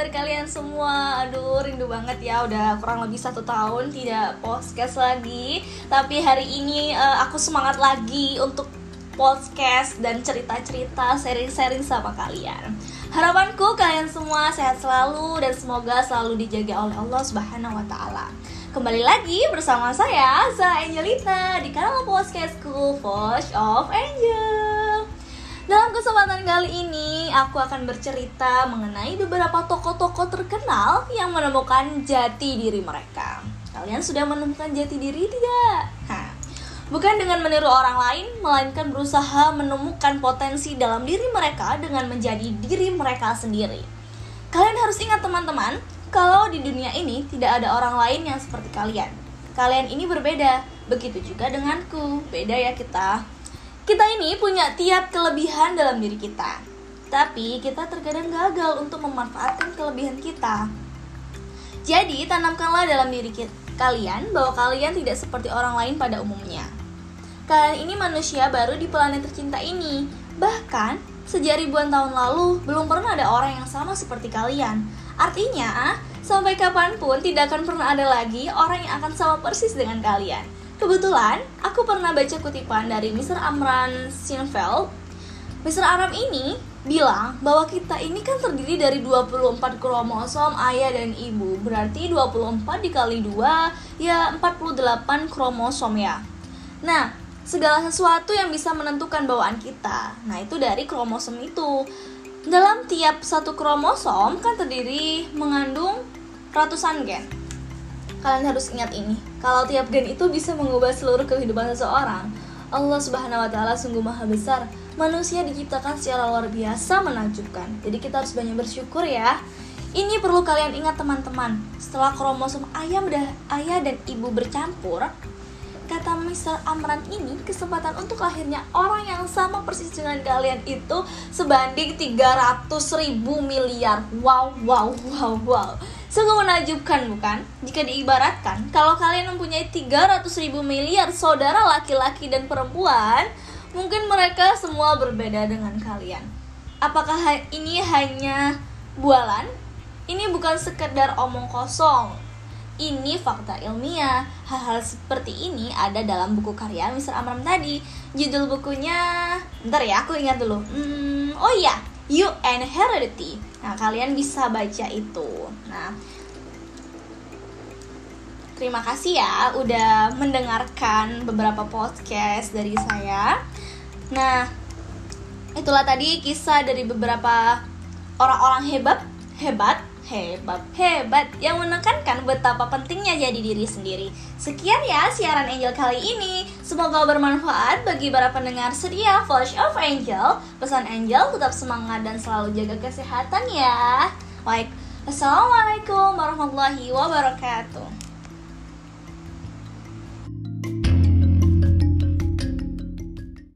kabar kalian semua? Aduh rindu banget ya Udah kurang lebih satu tahun tidak podcast lagi Tapi hari ini uh, aku semangat lagi untuk podcast dan cerita-cerita sharing-sharing sama kalian Harapanku kalian semua sehat selalu dan semoga selalu dijaga oleh Allah Subhanahu wa taala. Kembali lagi bersama saya Za Angelita di kanal podcastku Voice of Angel. Dalam kesempatan kali ini, aku akan bercerita mengenai beberapa tokoh-tokoh terkenal yang menemukan jati diri mereka. Kalian sudah menemukan jati diri tidak? Bukan dengan meniru orang lain, melainkan berusaha menemukan potensi dalam diri mereka dengan menjadi diri mereka sendiri. Kalian harus ingat teman-teman, kalau di dunia ini tidak ada orang lain yang seperti kalian. Kalian ini berbeda, begitu juga denganku. Beda ya kita. Kita ini punya tiap kelebihan dalam diri kita, tapi kita terkadang gagal untuk memanfaatkan kelebihan kita. Jadi, tanamkanlah dalam diri kalian bahwa kalian tidak seperti orang lain pada umumnya. Kalian ini manusia baru di planet tercinta ini. Bahkan, sejak ribuan tahun lalu, belum pernah ada orang yang sama seperti kalian. Artinya, sampai kapan pun tidak akan pernah ada lagi orang yang akan sama persis dengan kalian. Kebetulan, aku pernah baca kutipan dari Mr. Amran Sinfeld. Mr. Amran ini bilang bahwa kita ini kan terdiri dari 24 kromosom ayah dan ibu. Berarti 24 dikali 2 ya 48 kromosom ya. Nah, segala sesuatu yang bisa menentukan bawaan kita. Nah, itu dari kromosom itu. Dalam tiap satu kromosom kan terdiri mengandung ratusan gen kalian harus ingat ini. Kalau tiap gen itu bisa mengubah seluruh kehidupan seseorang. Allah Subhanahu wa taala sungguh maha besar. Manusia diciptakan secara luar biasa menakjubkan. Jadi kita harus banyak bersyukur ya. Ini perlu kalian ingat teman-teman. Setelah kromosom ayah dan ayah dan ibu bercampur, kata Mr. Amran ini kesempatan untuk lahirnya orang yang sama persis dengan kalian itu sebanding 300 ribu miliar. Wow, wow, wow, wow. Sungguh menajubkan bukan? Jika diibaratkan, kalau kalian mempunyai 300 ribu miliar saudara laki-laki dan perempuan, mungkin mereka semua berbeda dengan kalian. Apakah ini hanya bualan? Ini bukan sekedar omong kosong. Ini fakta ilmiah. Hal-hal seperti ini ada dalam buku karya Mr. Amram tadi. Judul bukunya, bentar ya, aku ingat dulu. Hmm, oh iya, You and Heredity. Nah, kalian bisa baca itu. Nah, terima kasih ya udah mendengarkan beberapa podcast dari saya. Nah, itulah tadi kisah dari beberapa orang-orang hebat, hebat hebat hebat yang menekankan betapa pentingnya jadi diri sendiri. Sekian ya siaran Angel kali ini. Semoga bermanfaat bagi para pendengar setia Flash of Angel. Pesan Angel tetap semangat dan selalu jaga kesehatan ya. Baik, Assalamualaikum warahmatullahi wabarakatuh.